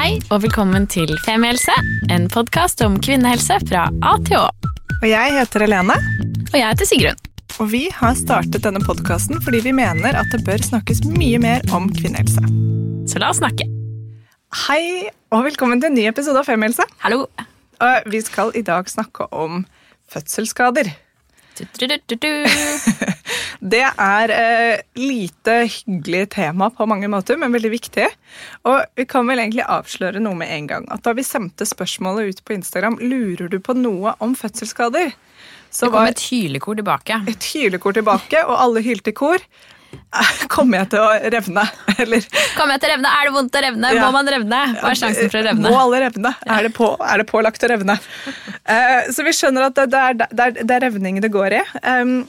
Hei og velkommen til Femihelse, en podkast om kvinnehelse fra A til Å. Og jeg heter Helene. Og jeg heter Sigrun. Og vi har startet denne podkasten fordi vi mener at det bør snakkes mye mer om kvinnehelse. Så la oss snakke. Hei og velkommen til en ny episode av Femihelse. Hallo. Og vi skal i dag snakke om fødselsskader. Det er eh, lite hyggelig tema på mange måter, men veldig viktig. Og vi kan vel egentlig avsløre noe med en gang. At da vi sendte spørsmålet ut på Instagram, lurer du på noe om fødselsskader? Så Det kom var et hylekor tilbake. et hylekor tilbake, og alle hylte i kor. Kommer jeg til å revne? Eller Kommer jeg til å revne? Er det vondt å revne? Ja. Må man revne? Hva er sjansen for å revne? Må alle revne? Er det, på, er det pålagt å revne? uh, så vi skjønner at det, det, er, det, er, det er revning det går i. Um,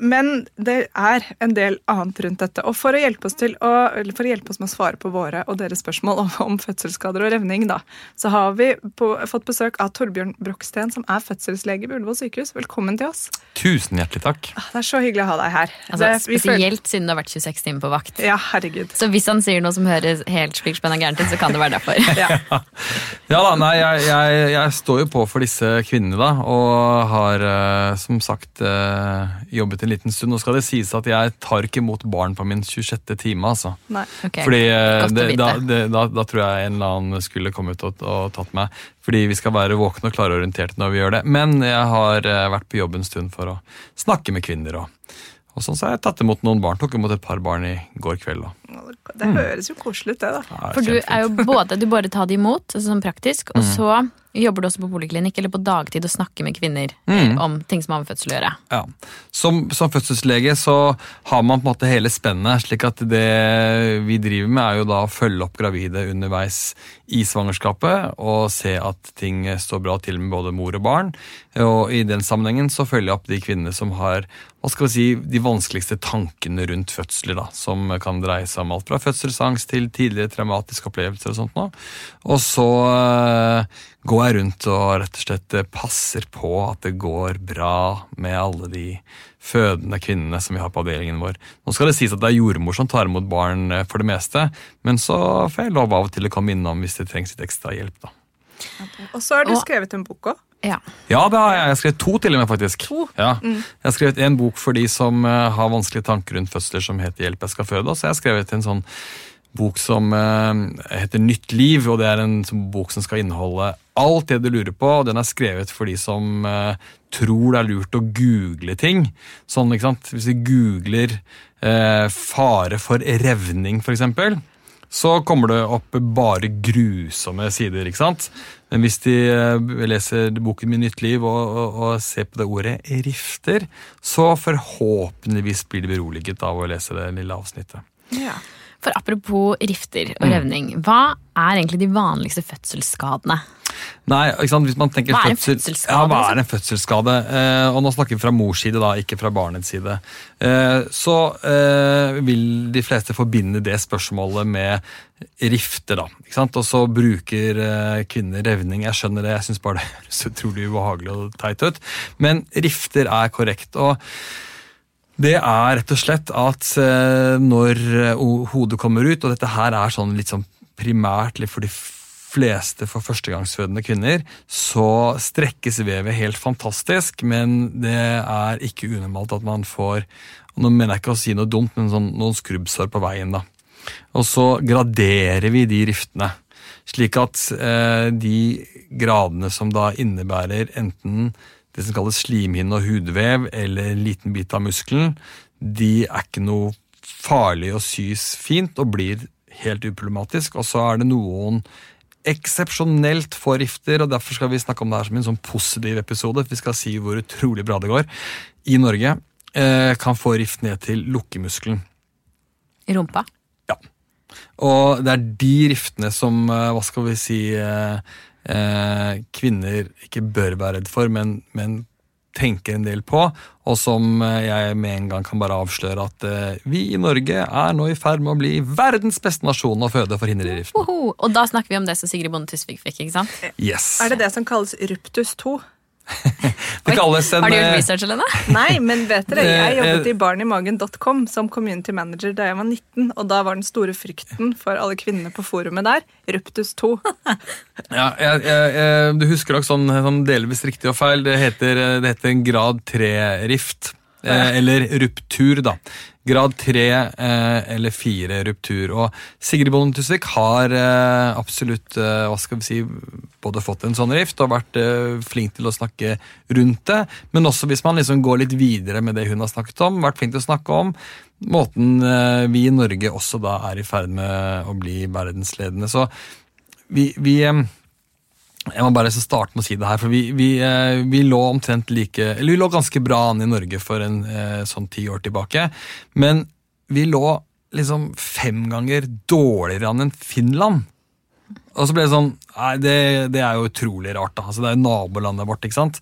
men det er en del annet rundt dette. Og for å hjelpe oss, til å, eller for å, hjelpe oss med å svare på våre og deres spørsmål om, om fødselsskader og revning, da, så har vi på, fått besøk av Torbjørn Broksten, som er fødselslege ved Ullevål sykehus. Velkommen til oss. Tusen hjertelig takk. Ah, Det er så hyggelig å ha deg her. Altså, det, spesielt føler- siden du har vært 26 timer på vakt. Ja, herregud. Så hvis han sier noe som høres helt splikspenna gærent ut, så kan det være derfor. Ja. Ja da, nei, jeg, jeg, jeg står jo på for disse kvinnene, da, og har eh, som sagt jobbet jobbet en liten stund. Nå skal det sies at jeg tar ikke imot barn på min 26. time, altså. Nei. Ok, Fordi eh, det, da, det, da, da tror jeg en eller annen skulle kommet og, og tatt meg. Fordi vi skal være våkne og klarorienterte når vi gjør det. Men jeg har eh, vært på jobb en stund for å snakke med kvinner. Og, og sånn så har jeg tatt imot noen barn. Tok imot et par barn i går kveld. Og, Det høres jo koselig ut, det, da. ja, For du er jo både, du bare tar det imot, altså sånn praktisk, Mm. og så jobber du også på poliklinikk eller på dagtid og snakker med kvinner Mm. eh, om ting som har med fødsel å gjøre. Ja. Som, som fødselslege så har man på en måte hele spennet, slik at det vi driver med er jo da å følge opp gravide underveis i svangerskapet og se at ting står bra til med både mor og barn. Og i den sammenhengen så følger jeg opp de kvinnene som har hva skal vi si, de vanskeligste tankene rundt fødsler, da, som kan dreie seg om alt fra fødselsangst til tidligere traumatiske opplevelser og sånt noe. Og så eh, går jeg rundt og rett og slett eh, passer på at det går bra med alle de fødende kvinnene som vi har på avdelingen vår. Nå skal det sies at det er jordmor som tar imot barn eh, for det meste, men så får jeg lov av og til å komme innom hvis det trengs litt ekstra hjelp. da. Og så har du skrevet en bok òg. Ja. Ja, det har jeg. Jeg har skrevet to til og med, faktisk. To? Ja. Jeg har skrevet en bok for de som eh, har vanskelige tanker rundt fødsler, som heter Hjelp, jeg skal føde. Og så har jeg skrevet en sånn bok som eh, heter Nytt liv, og det er en bok som skal inneholde alt det du lurer på. og Den er skrevet for de som eh, tror det er lurt å google ting. Sånn, ikke sant? Hvis vi googler eh, fare for revning, for eksempel, så kommer det opp bare grusomme sider, ikke sant? Men hvis de eh, leser boken min Nytt liv og, og, og ser på det ordet rifter, så forhåpentligvis blir de beroliget av å lese det lille avsnittet. Ja. For apropos rifter Mm. og revning, hva er egentlig de vanligste fødselsskadene? Nei, ikke sant? Hvis man tenker Hva er en fødsel- fødselsskade, Ja, hva liksom? er en fødselsskade? Eh, og nå snakker vi fra mors side, da, ikke fra barnets side. Eh, så eh, vil de fleste forbinde det spørsmålet med rifter, da. Ikke sant? Og så bruker eh, kvinner revning. Jeg skjønner det, jeg syns bare det høres utrolig ubehagelig og teit ut. Men rifter er korrekt. og det er rett og slett at eh, når eh, hodet kommer ut, og dette her er sånn litt sånn primært for de fleste for førstegangsfødende kvinner, så strekkes vevet helt fantastisk, men det er ikke unormalt at man får Nå mener jeg ikke å si noe dumt, men sånn, noen skrubbsår på veien. da. Og så graderer vi de riftene, slik at eh, de gradene som da innebærer enten det som kalles slimhinne og hudvev, eller en liten bit av muskelen, de er ikke noe farlig å sys fint og blir helt uproblematisk. Og så er det noen eksepsjonelt få rifter, og derfor skal vi snakke om det her som en sånn positiv episode. Vi skal si hvor utrolig bra det går. I Norge eh, kan få rift ned til lukkemuskelen. I rumpa? Ja. Og det er de riftene som, eh, hva skal vi si, eh, eh, kvinner ikke bør være redd for, men, men tenker en del på, og som eh, jeg med en gang kan bare avsløre at eh, vi i Norge er nå i ferd med å bli verdens beste nasjon å føde for riftene. Og da snakker vi om det som Sigrid Bonde Tusvik fikk, ikke sant? Yes. Er det det som kalles ruptus 2? Det kalles en Har du gjort research research, Helene? Nei, men vet dere, jeg Eh, jobbet eh, i barnimagen.com som community manager da jeg var 19, og da var den store frykten for alle kvinnene på forumet der Ruptus 2. Ja, jeg, jeg, jeg, du husker nok sånn, sånn delvis riktig og feil. Det heter, eh, det heter en grad 3-rift. Eh, eller ruptur, da. Grad tre eh, eller fire ruptur. Og Sigrid Bonde Tusvik har eh, absolutt hva skal vi si, både fått en sånn rift og vært flink til å snakke rundt det. Men også hvis man liksom går litt videre med det hun har snakket om, vært flink til å snakke om måten vi i Norge også da er i ferd med å bli verdensledende. Så vi, vi jeg må bare starte med å si det her, for vi, vi, eh, vi lå omtrent like Eller vi lå ganske bra an i Norge for en eh, sånn ti år tilbake. Men vi lå liksom fem ganger dårligere an enn Finland. Og så ble det sånn Nei, det, det er jo utrolig rart, da. Altså, det er jo nabolandet vårt, ikke sant.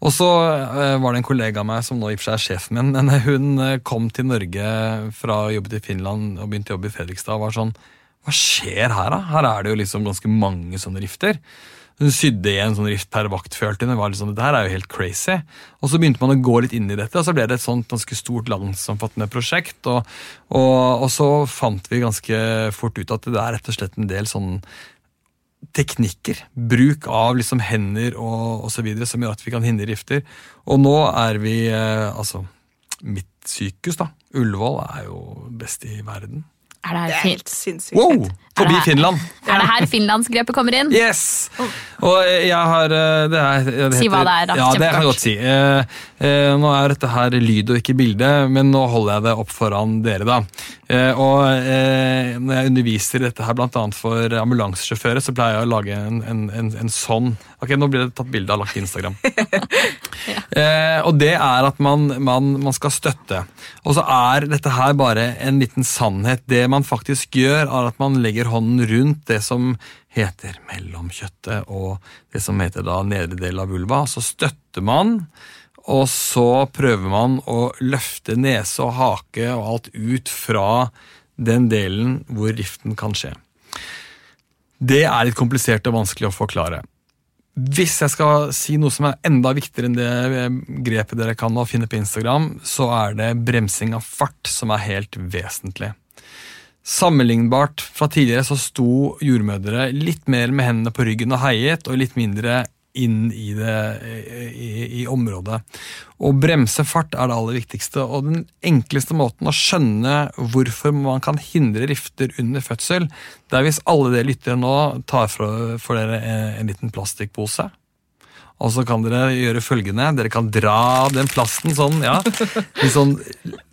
Og så eh, var det en kollega av meg som nå i og for seg er sjefen min, men hun kom til Norge fra å jobbe til Finland og begynte å jobbe i Fredrikstad og var sånn Hva skjer her, da? Her er det jo liksom ganske mange sånne rifter. Hun sydde i en sånn rift per vakt, følte hun. Var liksom, det her er jo helt crazy. Og så begynte man å gå litt inn i dette, og så ble det et sånt ganske stort landsomfattende prosjekt. Og, og, og så fant vi ganske fort ut at det er rett og slett en del sånn teknikker, bruk av liksom hender og, osv. som gjør at vi kan hindre rifter. Og nå er vi eh, altså Mitt sykehus, da, Ullevål, er jo best i verden. Er det Det her, er helt sinnssykt. Wow! Forbi Er Finland! er det her finlandsgrepet kommer inn? Yes! Og jeg har eh, det er, det Si hva det er, da. Ja, det kan jeg godt si. Eh, eh, nå er dette her lyd og ikke bilde, men nå holder jeg det opp foran dere, da. Eh, og eh, når jeg underviser dette her annet for ambulansesjåfører, så pleier jeg å lage en, en, en, en sånn Ok, nå blir det tatt bilde av lagt til Eh, og det er at man, man, man skal støtte. Og så er dette her bare en liten sannhet. Det man faktisk gjør, er at man legger hånden rundt det som heter mellomkjøttet og det som heter da nedre del av vulva. Så støtter man, og så prøver man å løfte nese og hake og alt ut fra den delen hvor riften kan skje. Det er litt komplisert og vanskelig å forklare. Hvis jeg skal si noe som er enda viktigere enn det eh, grepet dere kan finne på Instagram, så er det bremsing av fart som er helt vesentlig. Sammenlignbart fra tidligere så sto jordmødre litt mer med hendene på ryggen og heiet, og litt mindre inn i, det, i, i området. Å bremse fart er det aller viktigste, og den enkleste måten å skjønne hvorfor man kan hindre rifter under fødsel, det er hvis alle dere lyttere nå tar for, for dere en, en liten plastikkpose. Og så kan dere gjøre følgende. Dere kan dra den plasten sånn, ja. Litt sånn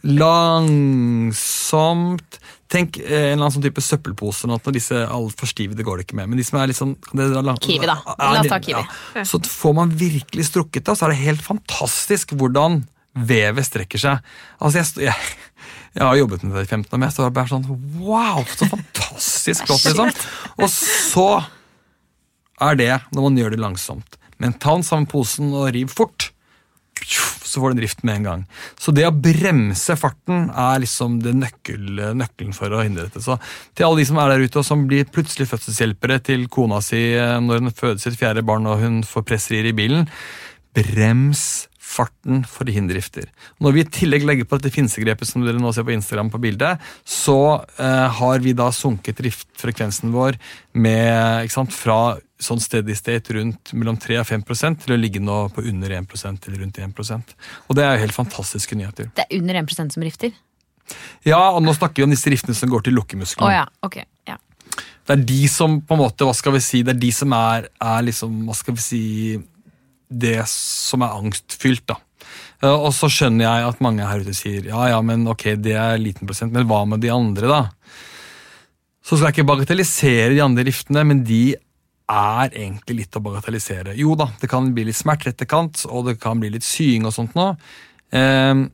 langsomt. Tenk eh, en eller annen sånn type søppelpose. Når disse altfor stive, det går det ikke med. Men de som er litt sånn det, lang- Kiwi, da. La oss ta Kiwi. Ja. Så får man virkelig strukket det, så er det helt fantastisk hvordan vevet strekker seg. Altså, jeg, jeg, jeg har jobbet med det i 15 år, men jeg står bare sånn Wow, så fantastisk flott, liksom. Og så er det når man gjør det langsomt. Men ta den samme posen og riv fort. Så får du en rift med en gang. Så det å bremse farten er liksom det nøkkel, nøkkelen for å hindre dette. Så til alle de som er der ute og som blir plutselig fødselshjelpere til kona si eh, når hun føder sitt fjerde barn og hun får presserier i bilen, brems farten for å hindre. Når vi i tillegg legger på dette finsegrepet som dere nå ser på Instagram på bildet, så eh, har vi da sunket riftfrekvensen vår med, sant, fra sånn steady state rundt mellom 3 og 5 til å ligge nå på under 1% eller rundt 1% Og det er jo helt fantastiske nyheter. Det er under 1% som rifter? Ja, og nå snakker vi om disse riftene som går til Å Oh, ja, ok. Ja. Det er de som på en måte, hva skal vi si, det er de som er, er liksom, hva skal vi si, det som er angstfylt, da. Eh, Og så skjønner jeg at mange her ute sier ja, ja, men ok, det er liten prosent, men hva med de andre, da? Så skal jeg ikke bagatellisere de andre riftene, men de er egentlig litt å bagatellisere. Jo da, det kan bli litt smerte etterkant, og det kan bli litt sying og sånt nå. Eh,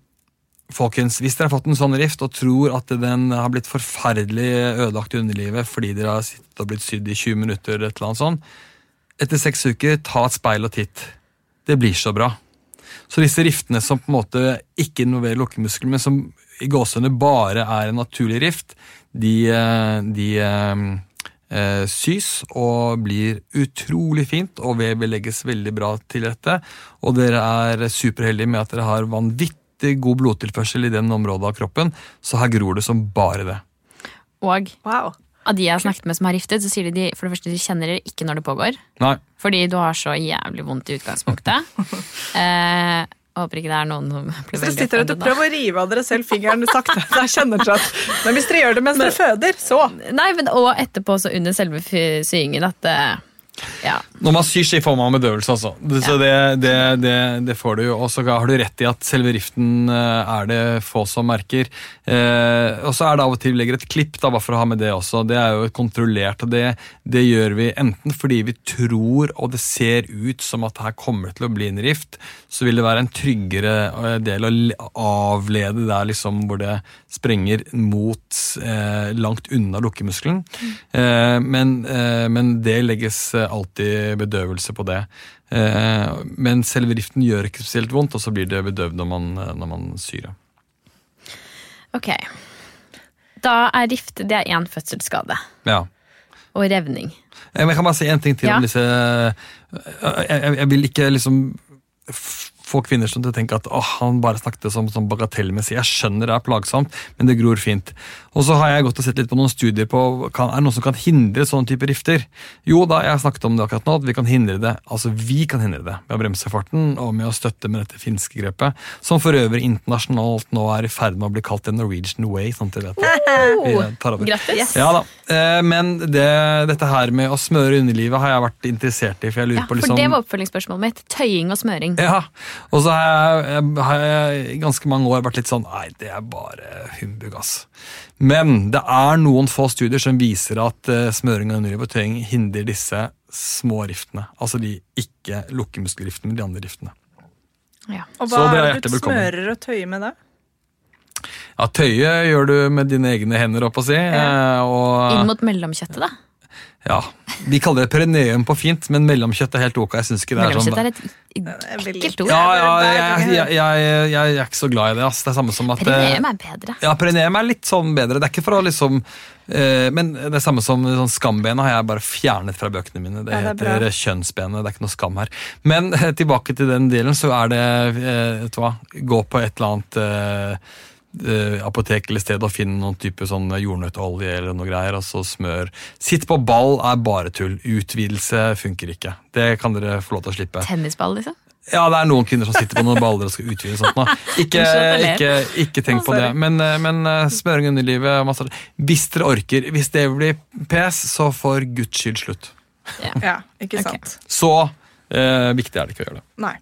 folkens, hvis dere har fått en sånn rift og tror at den har blitt forferdelig ødelagt i underlivet fordi dere har sittet og blitt sydd i 20 minutter, eller et eller annet sånt, etter seks uker, ta et speil og titt. Det blir så bra. Så disse riftene som på en måte ikke involverer lukkemuskelen, men som i gåsehudene bare er en naturlig rift, de, eh, de eh, sys og blir utrolig fint, og vevet legges veldig bra til rette. Og dere er superheldige med at dere har vanvittig god blodtilførsel i den området av kroppen, så her gror det som bare det. Og Wow. av de jeg har snakket med som har riftet, så sier de, de for det første de kjenner det ikke når det pågår. Nei, Fordi du har så jævlig vondt i utgangspunktet. eh, håper ikke det er noen som blir Så veldig sitter dere og prøver å rive av dere selv fingeren sakte. Da kjenner dere at Men hvis dere gjør det mens dere føder, så Nei, men Og etterpå, så under selve syingen, at eh, Ja. Når man syr, så får man bedøvelse, altså. Så det, det, det, det får du jo. Og så har du rett i at selve riften eh, er det få som merker. Eh, og så er det av og til vi legger et klipp, da, bare for å ha med det også. Det er jo kontrollert, og det, det gjør vi enten fordi vi tror, og det ser ut som at her kommer det til å bli en rift, så vil det være en tryggere eh, del å avlede der liksom hvor det sprenger mot eh, langt unna lukkemuskelen. Eh, men, eh, men det legges alltid bedøvelse på det. Eh, men selve riften gjør ikke spesielt vondt, og så blir det bedøvd når man, eh, når man syr. Ok. Da er rift det er én fødselsskade. Ja. Og revning. Eh, jeg kan bare si en ting til Ja. om disse jeg, jeg, jeg vil ikke liksom få kvinner som til å tenke at han bare snakket som, som bagatellmessig. Jeg skjønner det er plagsomt, men det gror fint. Og så har jeg gått og sett litt på noen studier på kan, er det noe som kan hindre sånne type rifter. Jo da, jeg har snakket om det akkurat nå, at vi kan hindre det. Altså vi kan hindre det med å bremse farten og med å støtte med dette finske grepet, som for øvrig internasjonalt nå er i ferd med å bli kalt the Norwegian way. sånn. Vi tar over. Grattis. Ja da, eh, men det, dette her med å smøre underlivet har jeg vært interessert i. For jeg lurer Ja, på for liksom... det var oppfølgingsspørsmålet mitt. Tøying og smøring. Ja, og så har jeg, jeg, har jeg i ganske mange år vært litt sånn Nei, det er bare humbug, ass. Men det er noen få studier som viser at eh, smøring og tøying hindrer disse små riftene. Altså de ikke lukkemuskelriftene, men de andre riftene. Ja. Og hva er er det du smører og tøyer med da? Ja, tøye gjør du med dine egne hender, opp å si. Ja. Og, Inn mot mellomkjøttet, da. Ja, Vi kaller det perineum på fint, men mellomkjøtt er helt ok. Jeg synes ikke det er sånn Mellomkjøtt er et ekkelt ord. Ja, ja, jeg, jeg, jeg, jeg, er ikke så glad i det. Ass. Det er samme som at eh, Perineum er bedre. Ja, perineum er litt sånn bedre. Det er ikke for å liksom eh, Men det er samme som sånn skambenet har jeg bare fjernet fra bøkene mine. Det, Ja, det er heter kjønnsbenet. Det er ikke noe skam her. Men tilbake til den delen, så er det eh, Vet du hva, gå på et eller annet eh, apotek eller sted og finne noen type sånn jordnøttolje eller noe greier, og så smør. Sitt på ball er bare tull. Utvidelse funker ikke. Det kan dere få lov til å slippe. Tennisball, liksom. Ja, det er noen kvinner som sitter på noen baller og skal utvide sånt nå. Ikke, ikke, ikke tenk på det. Men, eh, men eh, smøring under livet masse. Hvis dere orker. Hvis det blir pes, så for guds skyld slutt. Ja, ikke sant. sant. Så eh, viktig er det ikke å gjøre det. Nei.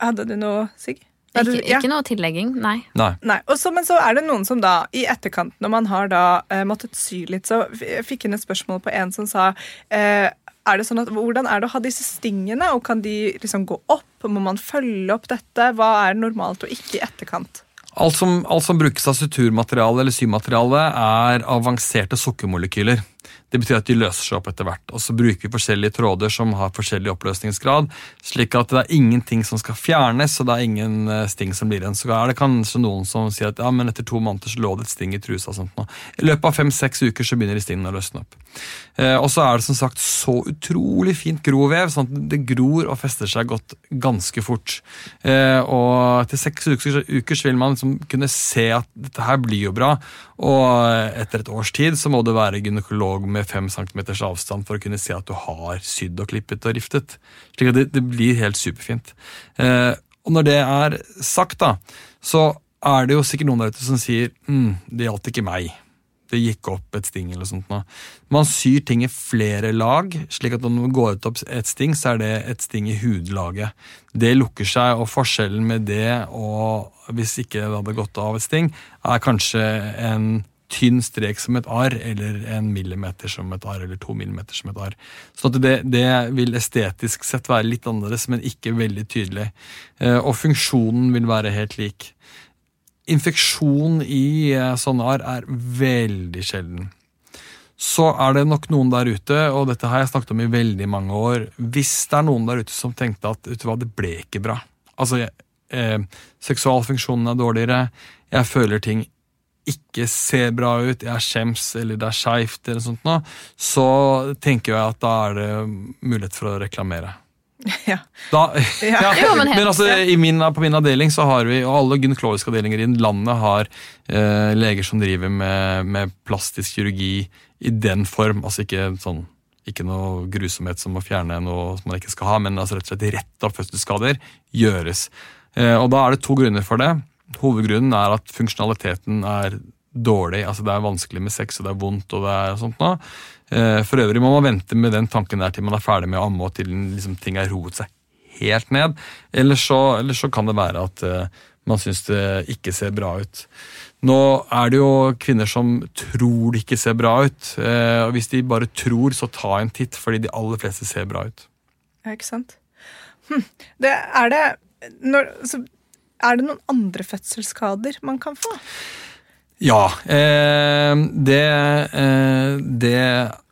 Hadde du noe, Sigg? Ikke, ja. ikke noe tillegging, nei. Nei. Nei, Også, Men så er det noen som da, i etterkant, når man har da eh, måttet sy litt, så fikk inn et spørsmål på en som sa eh, er det sånn at, Hvordan er det å ha disse stingene, og kan de liksom gå opp? Må man følge opp dette? Hva er normalt og ikke i etterkant? Alt som, alt som brukes av suturmateriale eller symateriale, er avanserte sukkermolekyler. Det betyr at de løser seg opp etter hvert. Og så bruker vi forskjellige tråder som har forskjellig oppløsningsgrad, slik at det er ingenting som skal fjernes, og det er ingen eh, sting som blir igjen. Så er det kanskje noen som sier at ja, men etter to måneder så lå det et sting i trusa. og sånt nå. I løpet av fem-seks uker så begynner de stingene å løsne opp. Eh, og så er det som sagt så utrolig fint grovev, sånn at det gror og fester seg godt ganske fort. Eh, og etter seks uker, uker så vil man liksom kunne se at dette her blir jo bra. Og etter et års tid så må du være gynekolog med fem centimeters avstand for å kunne se at du har sydd og klippet og riftet. Slik at det, det blir helt superfint. Eh, og når det er sagt, da, så er det jo sikkert noen der ute som sier mm, det gjaldt ikke meg. Det gikk opp et sting eller sånt noe. Man syr ting i flere lag, slik at når man går ut opp et sting, så er det et sting i hudlaget. Det lukker seg, og forskjellen med det og hvis ikke det hadde gått av et sting, er kanskje en tynn strek som et arr, eller en millimeter som et arr, eller to millimeter som et arr. Så det, det vil estetisk sett være litt annerledes, men ikke veldig tydelig. Eh, Og funksjonen vil være helt lik. Infeksjon i eh, sånne arr er veldig sjelden. Så er det nok noen der ute, og dette har jeg snakket om i veldig mange år Hvis det er noen der ute som tenkte at vet du hva, det ble ikke bra Altså, eh, seksualfunksjonen er dårligere, jeg føler ting ikke ser bra ut, jeg er skjems eller det er skeivt, eller sånt noe, så tenker jeg at da er det mulighet for å reklamere. Ja. Da, Ja. ja. Jo, men men altså, i min, på min avdeling så har vi, og alle gynekologiske avdelinger i landet har eh, leger som driver med, med plastisk kirurgi i den form. Altså ikke sånn ikke noe grusomhet som å fjerne noe som man ikke skal ha, men altså rett og slett rett av fødselsskader gjøres. Eh, og da er det to grunner for det. Hovedgrunnen er at funksjonaliteten er dårlig. altså Det er vanskelig med sex, og det er vondt og det er sånt noe. Eh, For øvrig må man vente med den tanken der til man er ferdig med å amme og til liksom, ting har roet seg helt ned. Eller så, eller så kan det være at uh, man syns det ikke ser bra ut. Nå er det jo kvinner som tror det ikke ser bra ut. Uh, og Hvis de bare tror, så ta en titt, fordi de aller fleste ser bra ut. Ja, ikke sant? Hm. Det, er, det, når, så, er det noen andre fødselsskader man kan få? Ja, eh, det, eh, det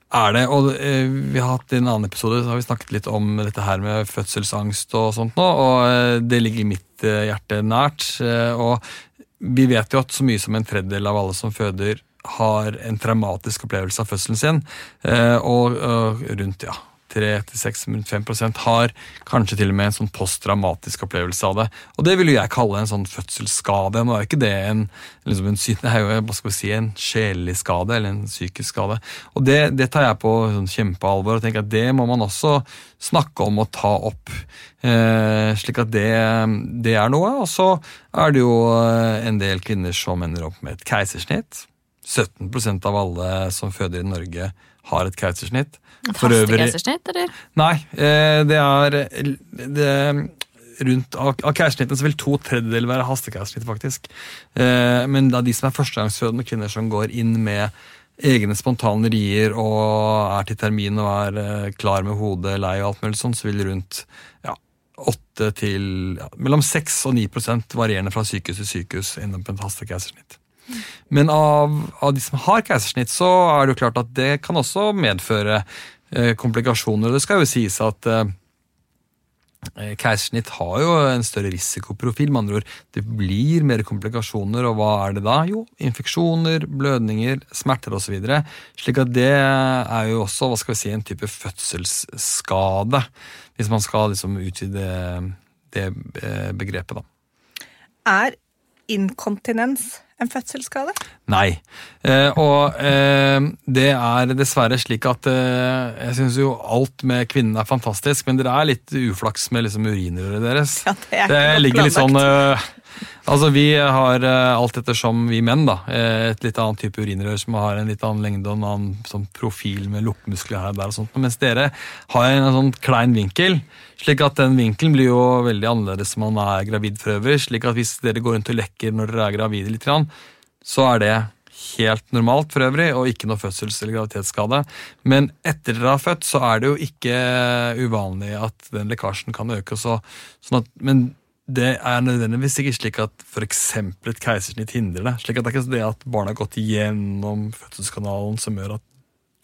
er det. Og eh, vi har hatt i en annen episode så har vi snakket litt om dette her med fødselsangst og sånt nå, og eh, det ligger mitt eh, hjerte nært. Eh, og vi vet jo at så mye som en tredjedel av alle som føder, har en traumatisk opplevelse av fødselen sin. Og, og rundt ja, 3-6-5 har kanskje til og med en sånn posttraumatisk opplevelse av det. Og det vil jo jeg kalle en sånn fødselsskade. Nå er jo ikke det en, liksom en, det er jo hva skal vi si, en sjelelig skade eller en psykisk skade. Og det, det tar jeg på sånn kjempealvor og tenker at det må man også snakke om og ta opp. Eh, slik at det, det er noe. Og så er det jo eh, en del kvinner som ender opp med et keisersnitt. 17% av alle som føder i Norge, har et keisersnitt. Hastekeisersnitt, eller? Nei, eh, det er det, rundt Av, av keisersnittene så vil to tredjedeler være hastekeisersnitt, faktisk. Men det er de som er førstegangsfødende kvinner som går inn med egne spontane rier og er til termin og er eh, klar med hodet lei og alt mulig sånn, så vil rundt ja, 8 til ja, mellom 6 og 9 varierende fra sykehus til sykehus innom et hastekeisersnitt. Men av, av de som har keisersnitt, så er det jo klart at det kan også medføre eh, komplikasjoner. Det skal jo sies at eh, eh, keisersnitt har jo en større risikoprofil. Med andre ord, det blir mer komplikasjoner, og hva er det da? Jo, infeksjoner, blødninger, smerter osv. Slik at det er jo også hva skal vi si, en type fødselsskade, hvis man skal liksom utvide det begrepet, da. Er inkontinens en fødselsskade? Nei. Eh, og eh, det er dessverre slik at eh, jeg syns jo alt med kvinnen er fantastisk, men dere er litt uflaks med liksom urinrøret deres. Ja, det er det ligger litt sånn Altså, vi har eh, alt ettersom vi menn, da. eh, et litt annet type urinrør som har en litt annen lengde og en annen sånn profil med lukkemuskler her og der og sånt. Mens dere har en sånn klein vinkel. Slik at den vinkelen blir jo veldig annerledes når man er gravid for øvrig. Slik at hvis dere går rundt og lekker når dere er gravide litt, så er det helt normalt for øvrig, og ikke noe fødsels- eller graviditetsskade. Men etter dere har født, så er det jo ikke uvanlig at den lekkasjen kan øke. Så, sånn at, men det er nødvendigvis ikke slik at f.eks. et keisersnitt hindrer det. Slik at Det er ikke det at barnet har gått gjennom fødselskanalen som gjør at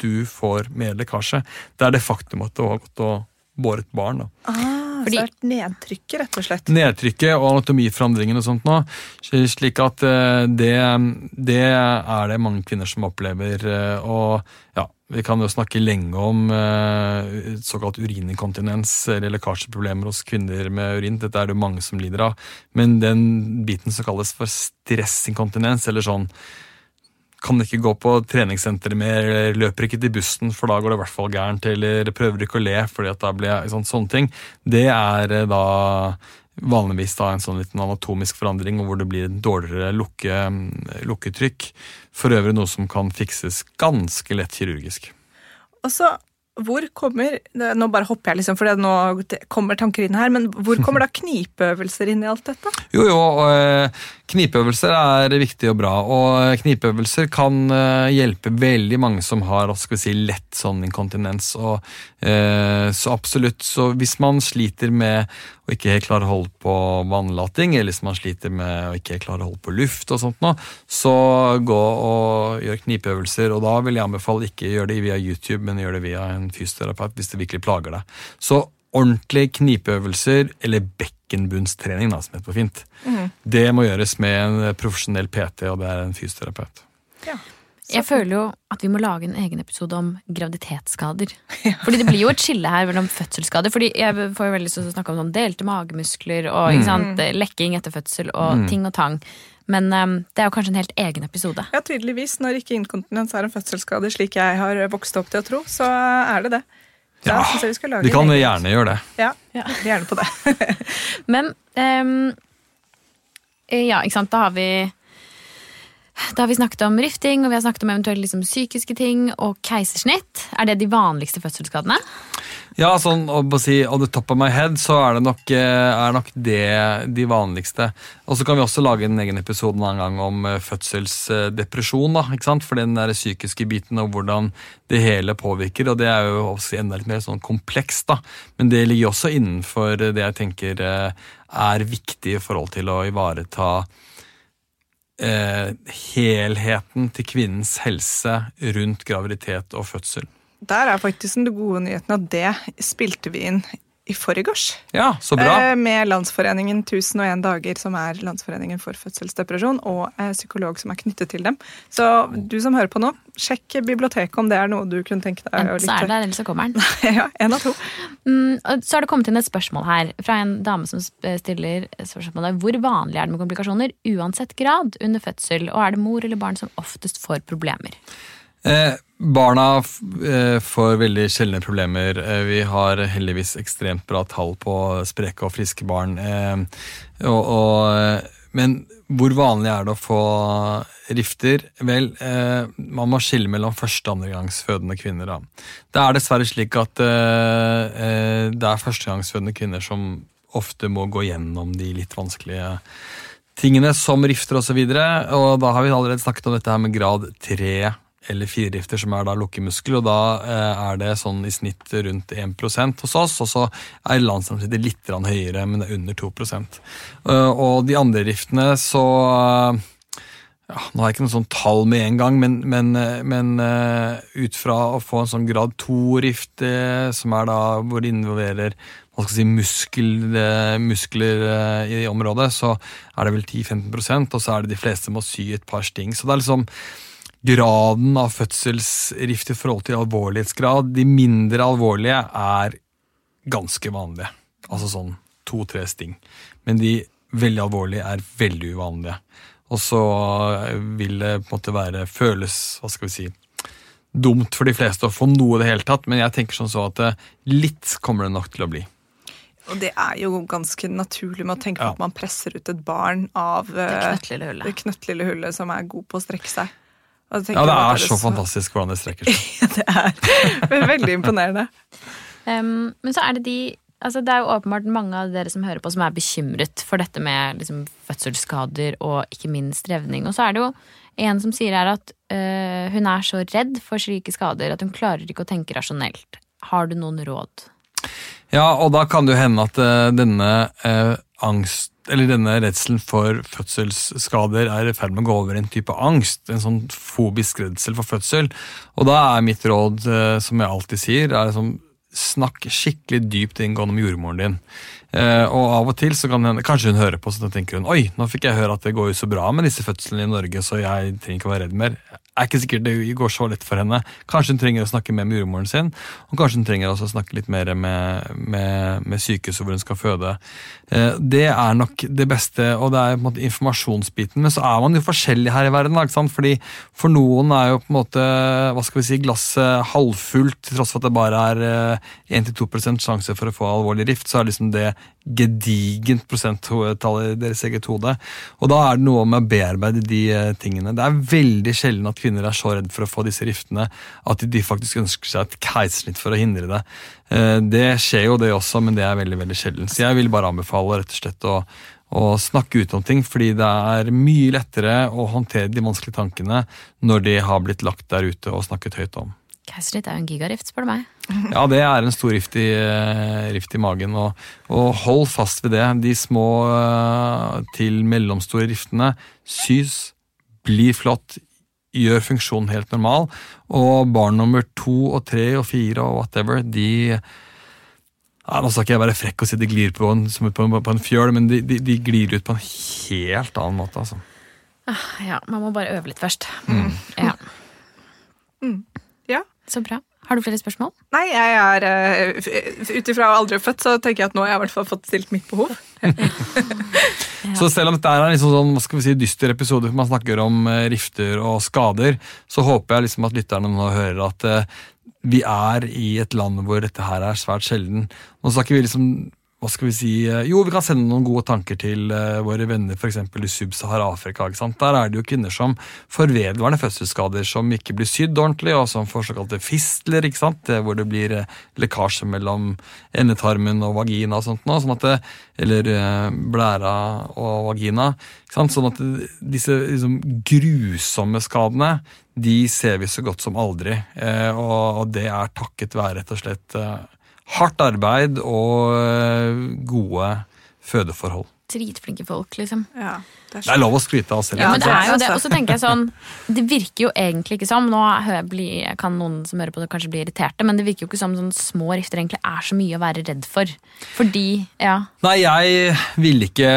du får mer lekkasje. Det er det faktum at det har gått og båret barn. da. Ah, Fordi- så det er nedtrykket, rett og slett. Nedtrykket og anatomiforandringen og sånt nå, slik at eh, det, det er det mange kvinner som opplever. eh, Og ja, vi kan jo snakke lenge om eh, såkalt urininkontinens eller lekkasjeproblemer hos kvinner med urin. Dette er det mange som lider av. Men den biten som kalles for stressinkontinens, eller sånn kan ikke gå på treningssenteret mer, eller løper ikke til bussen, for da går det i hvert fall gærent, eller prøver ikke å le, fordi at da blir jeg sånn, sånne ting. Det er eh, da vanligvis da en sånn liten anatomisk forandring, hvor det blir dårligere lukke, lukketrykk. For øvrig noe som kan fikses ganske lett kirurgisk. Og så, hvor kommer Nå bare hopper jeg, liksom, for nå kommer tanker inn her, men hvor kommer da knipeøvelser inn i alt dette? Jo, jo, eh, knipeøvelser er viktig og bra, og knipeøvelser kan eh, hjelpe veldig mange som har si, lett sånn inkontinens. Og, eh, så absolutt, så hvis man sliter med å ikke klare å holde på vannlating, eller hvis man sliter med å ikke klare å holde på luft, og sånt noe, så gå og gjør knipeøvelser. Og da vil jeg anbefale ikke gjøre det via YouTube, men gjør det via en fysioterapeut hvis det virkelig plager deg. Så ordentlige knipeøvelser, eller bekkenbunnstrening, da, som heter på fint. Det må gjøres med en profesjonell PT, og det er en fysioterapeut. Ja. Jeg føler jo at vi må lage en egen episode om graviditetsskader. Fordi det blir jo et skille her mellom fødselsskader. Fordi jeg får jo veldig lyst til å snakke om sånn delte magemuskler og ikke sant, lekking etter fødsel og ting og tang. Men um, det er jo kanskje en helt egen episode. Ja, tydeligvis. Når ikke inkontinens er en fødselsskade, slik jeg har vokst opp til å tro, så er det det. Da Ja, synes jeg vi skal lage Vi kan gjerne gjøre det. Ja, gjerne på det. Men um, ja, ikke sant, da har vi da har vi snakket om rifting, og vi har snakket om eventuelt liksom psykiske ting og keisersnitt. Er det de vanligste fødselsskadene? Ja, sånn å si on the top of my head, så er det nok, eh, er nok det de vanligste. Og så kan vi også lage en egen episode en annen gang om eh, fødselsdepresjon, da, ikke sant? For den der psykiske biten og hvordan det hele påvirker, og det er jo også enda litt mer sånn komplekst, da. Men det ligger også innenfor det jeg tenker eh, er viktig i forhold til å ivareta eh, helheten til kvinnens helse rundt graviditet og fødsel. Der er faktisk den gode nyheten at det spilte vi inn i forgårs. Ja, så bra. Eh, Med Landsforeningen 1001 dager, som er Landsforeningen for fødselsdepresjon, og eh, psykolog som er knyttet til dem. Så du som hører på nå, sjekk biblioteket om det er noe du kunne tenke deg å lytte så er det den der, eller så kommer den. Ja, en av to. Mm, og så har det kommet inn et spørsmål her fra en dame som stiller spørsmålet hvor vanlig er det med komplikasjoner uansett grad under fødsel, og er det mor eller barn som oftest får problemer? Eh, barna eh, får veldig sjeldne problemer. Eh, vi har heldigvis ekstremt bra tall på spreke og friske barn. Og, og, men hvor vanlig er det å få rifter? Vel, man må skille mellom første- og andregangsfødende kvinner. Da. Det er dessverre slik at det er førstegangsfødende kvinner som ofte må gå gjennom de litt vanskelige tingene som rifter osv. Og, så og da har vi allerede snakket om dette her med grad 3 eller 4 rifter, som er da lukkemuskel, og da eh, er det sånn i snitt rundt 1 hos oss, og så er landsgjennomsnittet litt høyere, men det er under 2 Eh, Og de andre riftene så ja, Nå har jeg ikke noe sånn tall med en gang, men, men, eh, men ut fra å få en sånn grad 2-rift, eh, som er da hvor det involverer hva skal si, muskel, muskler i området, så er det vel 10-15% og så er det de fleste må sy et par sting. Så det er liksom graden av fødselsrift i forhold til alvorlighetsgrad. De mindre alvorlige er ganske vanlige. Altså sånn to-tre sting. Men de veldig alvorlige er veldig uvanlige. Og så vil det på en måte være føles, hva skal vi si, dumt for de fleste å få noe i det hele tatt, men jeg tenker sånn så at eh, litt kommer det nok til å bli. Og det er jo ganske naturlig med å tenke på Ja. at man presser ut et barn av Det eh, knøttlille hullet. det knøttlille hullet som er god på å strekke seg. Og Ja, det er så fantastisk hvordan det strekker seg. det er veldig imponerende. Um, men så er det de altså Det er jo åpenbart mange av dere som hører på, som er bekymret for dette med liksom, fødselsskader og ikke minst revning. Og så er det jo en som sier her at uh, hun er så redd for slike skader at hun klarer ikke å tenke rasjonelt. Har du noen råd? Ja, og da kan det jo hende at eh, denne eh, angst, eller denne redselen for fødselsskader er i ferd med å gå over i en type angst. En sånn fobisk redsel for fødsel. Og da er mitt råd, eh, som jeg alltid sier, er liksom snakk skikkelig dypt inngående om jordmoren din. Eh, og av og til så kan hende, kanskje hun hører på så da tenker hun oi, nå fikk jeg høre at det går jo så bra med disse fødslene i Norge, så jeg trenger ikke å være redd mer. Er ikke sikkert det går så lett for henne. Kanskje hun trenger å snakke med jordmoren sin, og kanskje hun trenger også å snakke litt mer med, med, med sykehuset hvor hun skal føde. Eh, Det er nok det beste, og det er på en måte informasjonsbiten. Men så er man jo forskjellig her i verden. Ikke sant? Fordi For noen er jo på en måte hva skal vi si, glasset halvfullt, til tross for at det bare er eh, 1-2 sjanse for å få alvorlig rift. Så er liksom det gedigent prosenttall i deres eget hode. Og da er det noe med å bearbeide de eh, tingene. Det er veldig sjelden at kvinner er så redd for å få disse riftene at de faktisk ønsker seg et keisersnitt for å hindre det. Eh, Det skjer jo det også, men det er veldig veldig sjelden. Så jeg vil bare anbefale rett og slett å, å snakke ut om ting, fordi det er mye lettere å håndtere de vanskelige tankene når de har blitt lagt der ute og snakket høyt om. Keisersnitt er jo en gigarift, spør du meg. Ja, det er en stor rift i, eh, rift i magen, og, og hold fast ved det. De små eh, til mellomstore riftene sys, blir flott, gjør funksjonen helt normal, og barn nummer to og tre og fire og whatever, de ja, Nå skal ikke jeg være frekk og si de glir på en, som på, på en fjøl, men de, de, de glir ut på en helt annen måte. altså. Ja, man må bare øve litt først. Mm. Ja. Ja. Så bra. Har du flere spørsmål? Nei, jeg er uh, Ut ifra aldri født, så tenker jeg at nå har jeg i hvert fall fått stilt mitt behov. Så selv om dette er en liksom sånn, hva skal vi si, dyster episode, hvor man snakker om eh, rifter og skader, så håper jeg liksom at lytterne nå hører at eh, vi er i et land hvor dette her er svært sjelden. Nå snakker vi liksom hva skal vi si, eh, Jo, vi kan sende noen gode tanker til eh, våre venner f.eks. i Sub-Sahara-Afrika. ikke sant? Der er det jo kvinner som får vedvarende fødselsskader, som ikke blir sydd ordentlig, og som får såkalte fistler, ikke sant? Det, hvor det blir eh, lekkasje mellom endetarmen og vagina og sånt. Nå, sånn at det, eller eh, blæra og vagina. ikke sant? Sånn at disse liksom, grusomme skadene de ser vi så godt som aldri. Eh, og, det er takket være rett og slett eh, hardt arbeid og eh, gode fødeforhold. Dritflinke folk, liksom. Ja, det er Det er lov å skryte av oss selv. Ja, men det er jo det. Og så tenker jeg sånn Det virker jo egentlig ikke som Nå kan noen som hører på det kanskje bli irriterte, men det virker jo ikke som sånn små rifter egentlig er så mye å være redd for. Fordi, ja Nei, jeg ville ikke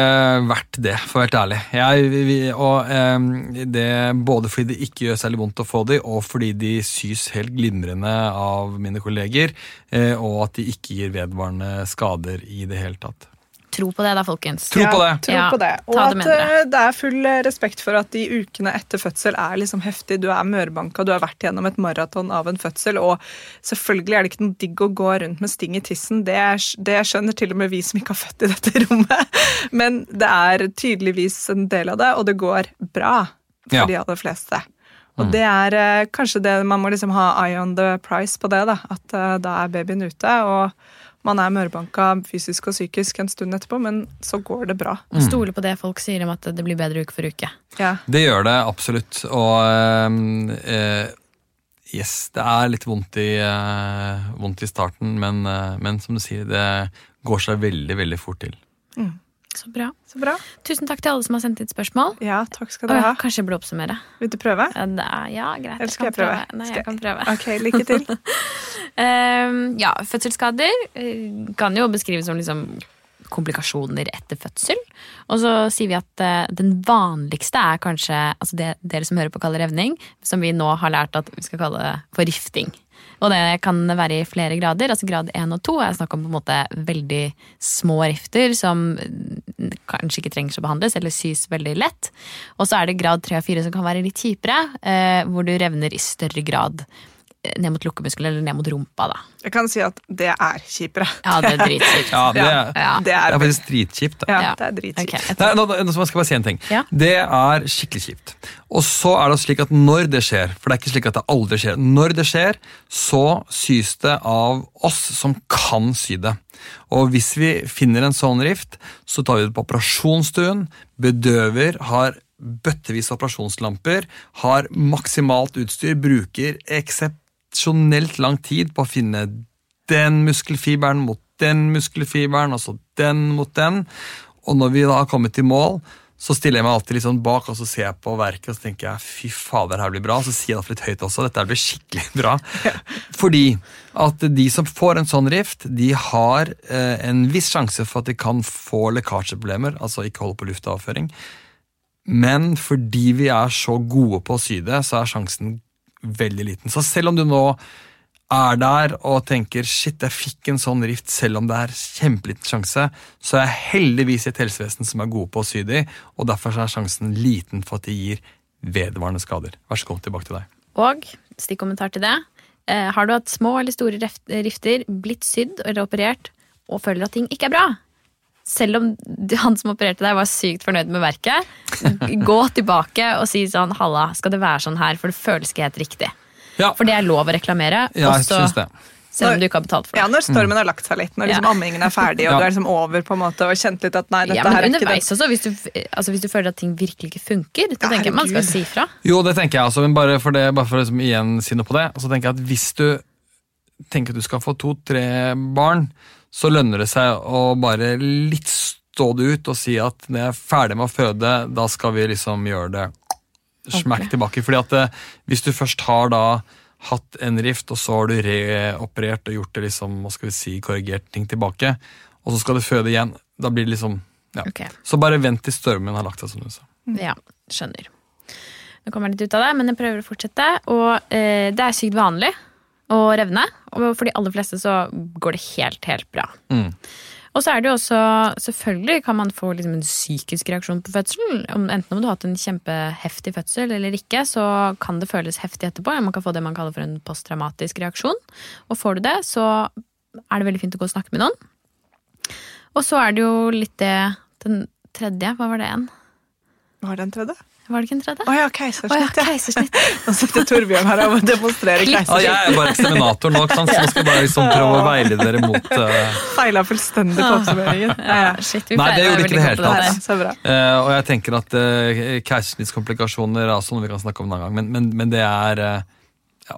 vært det, for å være helt ærlig. Jeg, og, em, det, både fordi det ikke gjør særlig vondt å få de, og fordi de sys helt glimrende av mine kolleger, eh, og at de ikke gir vedvarende skader i det hele tatt. Tro på det, da, folkens. Tro på det. Tro Ja, på det. Og det at dere. eh, det er full respekt for at de ukene etter fødsel er liksom heftig. Du er mørbanka, du har vært gjennom et maraton av en fødsel, og selvfølgelig er det ikke noe digg å gå rundt med sting i tissen. Det, er- det skjønner til og med vi som ikke har født i dette rommet. Men det er tydeligvis en del av det, og det går bra for Ja. de aller fleste. Og det er eh, kanskje det man må liksom ha eye on the price på det, da. At eh, da er babyen ute, og man er mørbanka fysisk og psykisk en stund etterpå, men så går det bra. Stole på det folk sier om at det blir bedre uke for uke. Ja. Det gjør det absolutt. Og ehm, eh, yes, det er litt vondt i, eh, vondt i starten, men, eh, men som du sier, det går seg veldig, veldig fort til. Så bra. Så bra. Tusen takk til alle som har sendt inn spørsmål. Ja, takk skal du dere ha. kanskje jeg burde oppsummere. Vil du prøve? Ja, greit. Eller skal jeg kan prøve? Nei, Skal jeg kan prøve. Ok, lykke til. um, ja, fødselsskader eh, kan jo beskrives som liksom komplikasjoner etter fødsel. Og så sier vi at uh, den vanligste er kanskje altså det dere som hører på kaller revning, som vi nå har lært at vi skal kalle for rifting. Og det kan være i flere grader. altså Grad 1 og 2 er snakk om på en måte veldig små rifter som kanskje ikke trenger å behandles, eller sys veldig lett. Og så er det grad 3 og 4 som kan være litt kjipere, eh, hvor du revner i større grad ned mot lukkemuskelen eller ned mot rumpa. da. Jeg kan si at det er kjipere. Ja, det er dritkjipt. Ja, det, Ja, er- Ja. Det det er, faktisk dritkjipt. da. ja, Ja. det er dritkjipt. Okay, Nei, nå, nå skal jeg bare si en ting. Ja. Det er skikkelig kjipt. Og så er det slik at når det skjer, for det er ikke slik at det aldri skjer, når det skjer, så sys det av oss som kan sy det. Og hvis vi finner en sånn rift, så tar vi det på operasjonsstuen, bedøver, har bøttevis av operasjonslamper, har maksimalt utstyr, bruker eksepsjonelt lang tid på å finne den muskelfiberen mot den muskelfiberen, altså den mot den. Og når vi da har kommet til mål, så stiller jeg meg alltid litt sånn bak og så ser jeg på verket og så tenker jeg, fy fader, her blir bra. Så sier jeg det litt høyt også. Dette blir skikkelig bra. Fordi at de som får en sånn rift, de har eh, en viss sjanse for at de kan få lekkasjeproblemer, altså ikke holde på luftavføring. Men fordi vi er så gode på å sy det, så er sjansen veldig liten. Så selv om du nå er der og tenker shit, jeg fikk en sånn rift selv om det er kjempeliten sjanse, så er jeg heldigvis et helsevesen som er gode på å sy de, og derfor er sjansen liten for at de gir vedvarende skader. Vær så god, tilbake til deg. Og stikkommentar til det. Eh, har du hatt små eller store rifter, blitt sydd eller operert, og føler at ting ikke er bra? Selv om han som opererte deg, var sykt fornøyd med verket, gå tilbake og si sånn Halla, skal det være sånn her, for det føles ikke helt riktig. Ja, For det er lov å reklamere, ja jeg også synes det. selv om du ikke har betalt for det. Ja, når stormen har lagt seg litt, når liksom Ja. ammingen er ferdig, og Ja. du er liksom over på en måte, og kjent litt at nei, dette Ja, her er ikke det. underveis også, hvis du, altså, hvis du føler at ting virkelig ikke funker, da Ja, tenker jeg man skal si fra. Jo, det tenker jeg også, men bare for, det, bare for å liksom igjen si noe på det, så tenker jeg at hvis du tenker at du skal få to-tre barn, så lønner det seg å bare litt stå det ut og si at når jeg er ferdig med å føde, da skal vi liksom gjøre det smack Ordentlig. tilbake. Fordi at det, hvis du først har da hatt en rift, og så har du reoperert og gjort det liksom, hva skal vi si, korrigert ting tilbake, og så skal du føde igjen. Da blir det liksom ja. Okay. Så bare vent til stormen har lagt seg, som du sa. Ja, skjønner. Nå kommer jeg litt ut av det, men jeg prøver å fortsette. Og eh, det er sykt vanlig å revne. Og for de aller fleste så går det helt, helt bra. Mm. Og så er det jo også, selvfølgelig kan man få liksom en psykisk reaksjon på fødselen. Enten om du har hatt en kjempeheftig fødsel eller ikke, så kan det føles heftig etterpå. Man kan få det man kaller for en posttraumatisk reaksjon. Og får du det, så er det veldig fint å gå og snakke med noen. Og så er det jo litt det Den tredje, hva var det igjen? Var det en tredje? Var det ikke en tredje? Å oh, ja, keisersnitt. ja. keisersnitt. Nå sitter Torbjørn her og demonstrerer keisersnitt. keisersnitt. jeg er bare eksaminator nå, ikke sant? så nå skal jeg bare liksom prøve å veilede dere mot uh... Feila fullstendig på oppsummeringen. Ja, ja. Shit, Nei, det gjorde ikke det hele tatt. eh, Og jeg tenker at uh, keisersnittskomplikasjoner er også noe vi kan snakke om en annen gang, men, men, men det er Ja,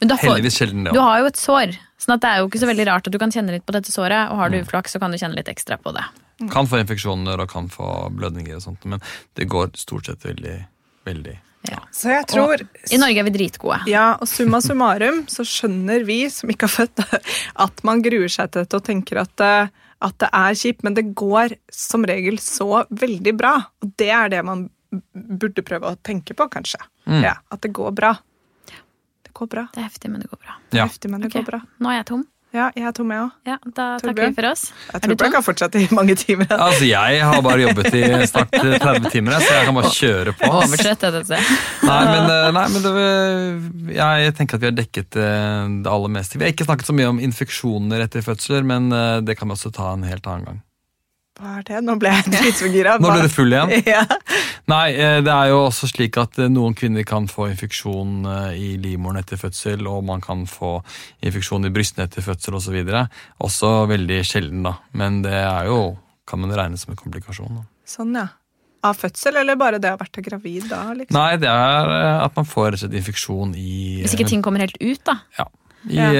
Men får, heldigvis sjelden, det du har jo et sår, sånn at det er jo ikke så veldig rart at du kan kjenne litt på dette såret. Og har Mm. du uflaks, så kan du kjenne litt ekstra på det. Kan få infeksjoner og kan få blødninger og sånt, men det går stort sett veldig, veldig Ja. Så jeg tror I Norge er vi dritgode. Ja, og summa summarum så skjønner vi som ikke har født, at man gruer seg til dette og tenker at, eh, at det er kjipt, men det går som regel så veldig bra. Og det er det man burde prøve å tenke på, kanskje. Mm. Ja, At det går bra. Det går bra. Det er heftig, men det går bra. Ja. Heftig, men det okay. går bra. Nå er jeg tom. Ja, jeg er tom, jeg òg. Ja, Da takker vi for oss. Jeg tror jeg kan fortsette i mange timer. Altså, jeg har bare jobbet i snart 30 timer, så jeg kan bare kjøre på. Nei, men, eh, nei, men det, jeg tenker at vi har dekket eh, det aller meste. Vi har ikke snakket så mye om infeksjoner etter fødsler, men eh, det kan vi også ta en helt annen gang. Hva er det? Nå ble jeg dritforgira. Nå ble du full igjen. Ja. Nei, eh, det er jo også slik at eh, noen kvinner kan få infeksjon eh, i livmoren etter fødsel, og man kan få infeksjon i brystene etter fødsel osv. Også veldig sjelden, da. Men det er jo kan man regne som en komplikasjon. Da. Sånn, ja. Av fødsel, eller bare det å ha vært gravid da? Liksom? Nei, det er at man får rett og slett infeksjon i Hvis ikke ting kommer helt ut, da. Ja. I Ja.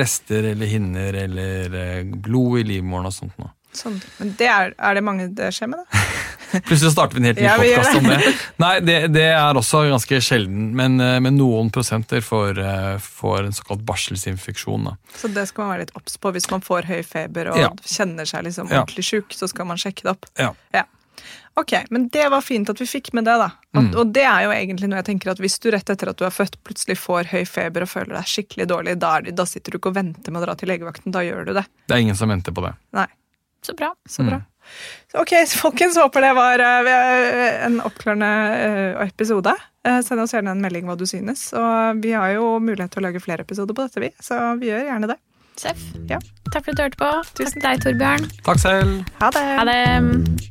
rester eller hinner eller blod i livmoren og sånt noe. Sånn. Men det er, er det mange det skjer med, da? Plutselig starter vi en helt ny Ja, podkast om det. Nei, det, det er også ganske sjelden, men, eh, men noen prosenter får, eh, får en såkalt barselsinfeksjon. Da. Så det skal man være litt obs på hvis man får høy feber og Ja. kjenner seg liksom Ja. ordentlig sjuk. Så skal man sjekke det opp. Ja. Ok, Men det var fint at vi fikk med det. da. At, Mm. Og det er jo egentlig noe jeg tenker at Hvis du rett etter at du er født plutselig får høy feber og føler deg skikkelig dårlig, da, da sitter du ikke og venter med å dra til legevakten. Da gjør du det. Det er ingen som venter på det. Nei, Så bra. Så bra. Så ok, så folkens, håper det var eh, en oppklarende eh, episode. Eh, send oss gjerne en melding hva du synes. Og vi har jo mulighet til å lage flere episoder på dette, vi. Så vi gjør gjerne det. Seff. Ja. Takk for at du hørte på. Tusen Takk til deg, Torbjørn. Takk selv. Ha det. Ha det.